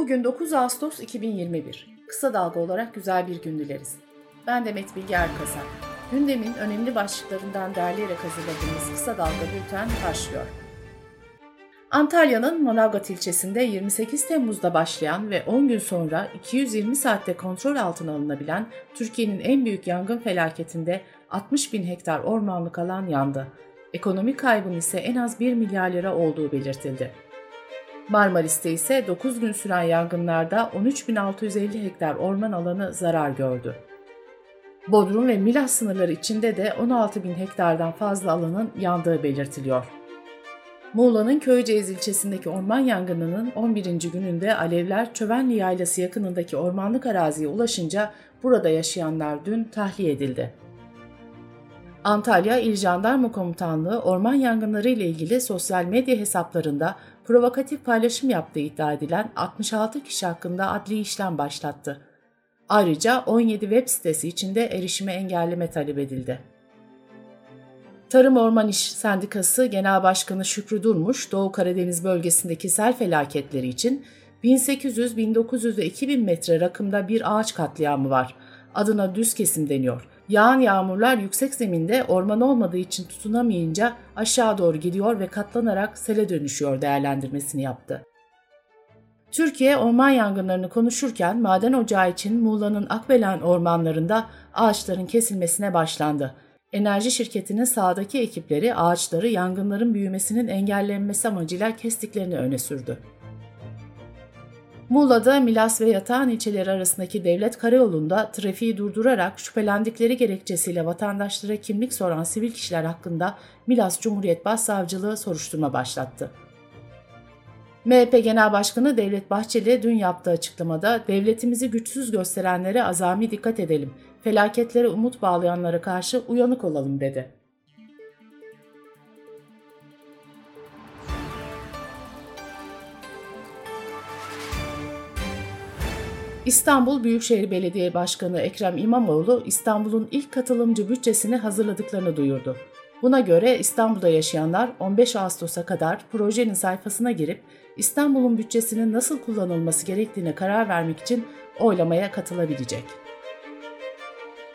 Bugün 9 Ağustos 2021. Kısa dalga olarak güzel bir gün dileriz. Ben Demet Bilge Erkasap. Gündemin önemli başlıklarından derleyerek hazırladığımız Kısa Dalga Bülten başlıyor. Antalya'nın Manavgat ilçesinde 28 Temmuz'da başlayan ve 10 gün sonra 220 saatte kontrol altına alınabilen Türkiye'nin en büyük yangın felaketinde 60 bin hektar ormanlık alan yandı. Ekonomik kaybın ise en az 1 milyar lira olduğu belirtildi. Marmaris'te ise 9 gün süren yangınlarda 13.650 hektar orman alanı zarar gördü. Bodrum ve Milas sınırları içinde de 16 bin hektardan fazla alanın yandığı belirtiliyor. Muğla'nın Köyceğiz ilçesindeki orman yangınının 11. gününde alevler Çövenli Yaylası yakınındaki ormanlık araziye ulaşınca burada yaşayanlar dün tahliye edildi. Antalya İl Jandarma Komutanlığı orman yangınları ile ilgili sosyal medya hesaplarında provokatif paylaşım yaptığı iddia edilen 66 kişi hakkında adli işlem başlattı. Ayrıca 17 web sitesi içinde erişime engelleme talep edildi. Tarım Orman İş Sendikası Genel Başkanı Şükrü Durmuş, Doğu Karadeniz bölgesindeki sel felaketleri için 1800, 1900 ve 2000 metre rakımda bir ağaç katliamı var. Adına düz kesim deniyor. Yağan yağmurlar yüksek zeminde orman olmadığı için tutunamayınca aşağı doğru gidiyor ve katlanarak sele dönüşüyor değerlendirmesini yaptı. Türkiye orman yangınlarını konuşurken maden ocağı için Muğla'nın Akbelen ormanlarında ağaçların kesilmesine başlandı. Enerji şirketinin sahadaki ekipleri ağaçları yangınların büyümesinin engellenmesi amacıyla kestiklerini öne sürdü. Muğla'da Milas ve Yatağan ilçeleri arasındaki devlet karayolunda trafiği durdurarak şüphelendikleri gerekçesiyle vatandaşlara kimlik soran sivil kişiler hakkında Milas Cumhuriyet Başsavcılığı soruşturma başlattı. MHP Genel Başkanı Devlet Bahçeli dün yaptığı açıklamada devletimizi güçsüz gösterenlere azami dikkat edelim, felaketlere umut bağlayanlara karşı uyanık olalım dedi. İstanbul Büyükşehir Belediye Başkanı Ekrem İmamoğlu İstanbul'un ilk katılımcı bütçesini hazırladıklarını duyurdu. Buna göre İstanbul'da yaşayanlar 15 Ağustos'a kadar projenin sayfasına girip İstanbul'un bütçesinin nasıl kullanılması gerektiğine karar vermek için oylamaya katılabilecek.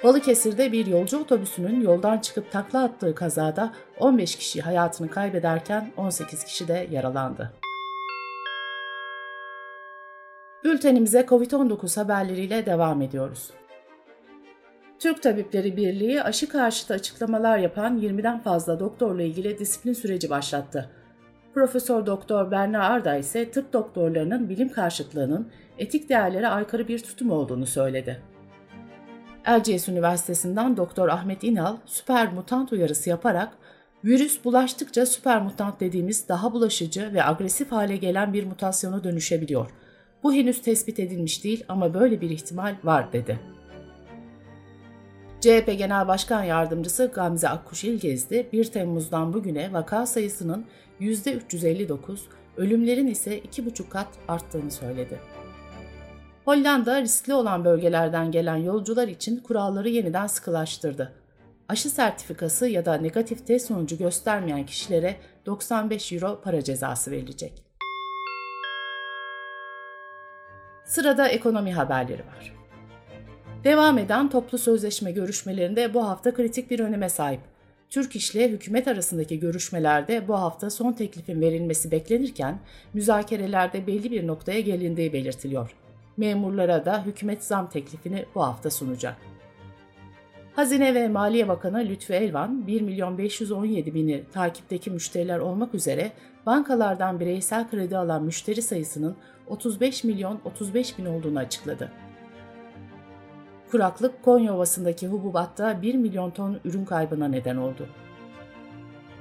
Balıkesir'de bir yolcu otobüsünün yoldan çıkıp takla attığı kazada 15 kişi hayatını kaybederken 18 kişi de yaralandı. Bültenimize COVID-19 haberleriyle devam ediyoruz. Türk Tabipleri Birliği aşı karşıtı açıklamalar yapan 20'den fazla doktorla ilgili disiplin süreci başlattı. Profesör Doktor Berna Arda ise tıp doktorlarının bilim karşıtlığının etik değerlere aykırı bir tutum olduğunu söyledi. Erciyes Üniversitesi'nden Doktor Ahmet İnal süper mutant uyarısı yaparak virüs bulaştıkça süper mutant dediğimiz daha bulaşıcı ve agresif hale gelen bir mutasyona dönüşebiliyor. Bu henüz tespit edilmiş değil ama böyle bir ihtimal var dedi. CHP Genel Başkan Yardımcısı Gamze Akkuş İlgezdi 1 Temmuz'dan bugüne vaka sayısının %359, ölümlerin ise 2,5 kat arttığını söyledi. Hollanda riskli olan bölgelerden gelen yolcular için kuralları yeniden sıkılaştırdı. Aşı sertifikası ya da negatif test sonucu göstermeyen kişilere 95 euro para cezası verilecek. Sırada ekonomi haberleri var. Devam eden toplu sözleşme görüşmelerinde bu hafta kritik bir öneme sahip. Türk İş hükümet arasındaki görüşmelerde bu hafta son teklifin verilmesi beklenirken müzakerelerde belli bir noktaya gelindiği belirtiliyor. Memurlara da hükümet zam teklifini bu hafta sunacak. Hazine ve Maliye Bakanı Lütfü Elvan, 1 milyon 517 bini takipteki müşteriler olmak üzere bankalardan bireysel kredi alan müşteri sayısının 35 milyon 35 bin olduğunu açıkladı. Kuraklık Konya Ovası'ndaki hububatta 1 milyon ton ürün kaybına neden oldu.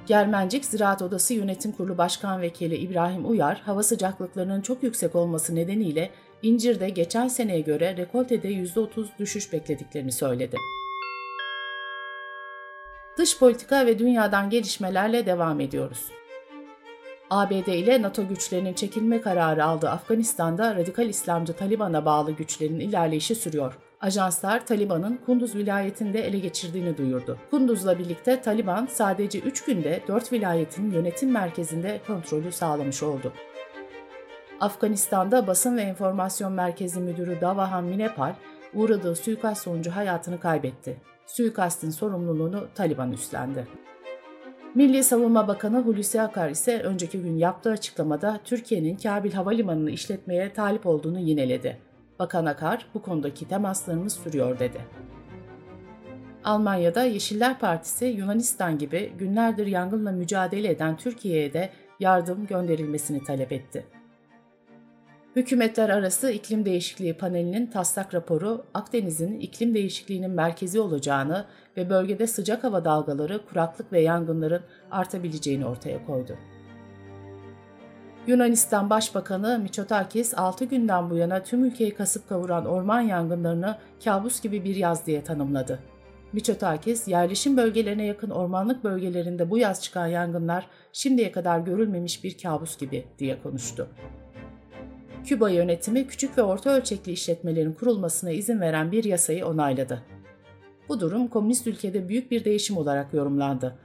Germencik Ziraat Odası Yönetim Kurulu Başkan Vekili İbrahim Uyar, hava sıcaklıklarının çok yüksek olması nedeniyle incirde geçen seneye göre rekoltede %30 düşüş beklediklerini söyledi. Dış politika ve dünyadan gelişmelerle devam ediyoruz. ABD ile NATO güçlerinin çekilme kararı aldığı Afganistan'da radikal İslamcı Taliban'a bağlı güçlerin ilerleyişi sürüyor. Ajanslar Taliban'ın Kunduz vilayetinde ele geçirdiğini duyurdu. Kunduz'la birlikte Taliban sadece 3 günde 4 vilayetin yönetim merkezinde kontrolü sağlamış oldu. Afganistan'da Basın ve Enformasyon Merkezi Müdürü Davahan Minepal, uğradığı suikast sonucu hayatını kaybetti. Suikastin sorumluluğunu Taliban üstlendi. Milli Savunma Bakanı Hulusi Akar ise önceki gün yaptığı açıklamada Türkiye'nin Kabil Havalimanı'nı işletmeye talip olduğunu yineledi. Bakan Akar bu konudaki temaslarımız sürüyor dedi. Almanya'da Yeşiller Partisi Yunanistan gibi günlerdir yangınla mücadele eden Türkiye'ye de yardım gönderilmesini talep etti. Hükümetler Arası İklim Değişikliği Paneli'nin taslak raporu Akdeniz'in iklim değişikliğinin merkezi olacağını ve bölgede sıcak hava dalgaları, kuraklık ve yangınların artabileceğini ortaya koydu. Yunanistan Başbakanı Mitsotakis 6 günden bu yana tüm ülkeyi kasıp kavuran orman yangınlarını kabus gibi bir yaz diye tanımladı. Mitsotakis, yerleşim bölgelerine yakın ormanlık bölgelerinde bu yaz çıkan yangınlar şimdiye kadar görülmemiş bir kabus gibi diye konuştu. Küba yönetimi küçük ve orta ölçekli işletmelerin kurulmasına izin veren bir yasayı onayladı. Bu durum komünist ülkede büyük bir değişim olarak yorumlandı.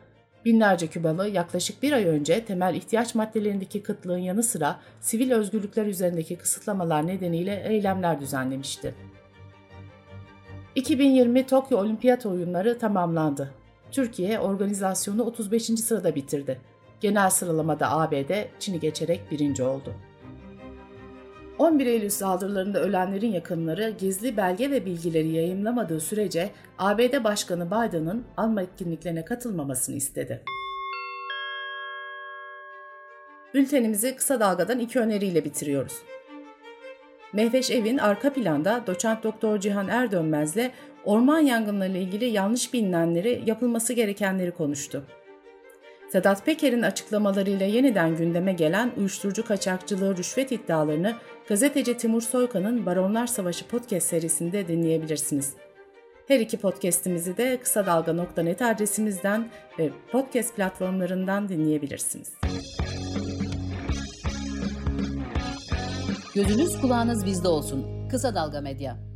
Binlerce Kübalı yaklaşık bir ay önce temel ihtiyaç maddelerindeki kıtlığın yanı sıra sivil özgürlükler üzerindeki kısıtlamalar nedeniyle eylemler düzenlemişti. 2020 Tokyo Olimpiyat Oyunları tamamlandı. Türkiye organizasyonu 35. sırada bitirdi. Genel sıralamada ABD Çin'i geçerek birinci oldu. 11 Eylül saldırılarında ölenlerin yakınları gizli belge ve bilgileri yayınlamadığı sürece ABD Başkanı Biden'ın anma etkinliklerine katılmamasını istedi. Bültenimizi kısa dalgadan iki öneriyle bitiriyoruz. Mehveş Evin arka planda doçent doktor Cihan Erdönmez'le orman yangınları ile ilgili yanlış bilinenleri, yapılması gerekenleri konuştu. Sedat Peker'in açıklamalarıyla yeniden gündeme gelen uyuşturucu kaçakçılığı rüşvet iddialarını gazeteci Timur Soykan'ın Baronlar Savaşı podcast serisinde dinleyebilirsiniz. Her iki podcast'imizi de kısa dalga.net adresimizden ve podcast platformlarından dinleyebilirsiniz. Gözünüz kulağınız bizde olsun. Kısa Dalga Medya.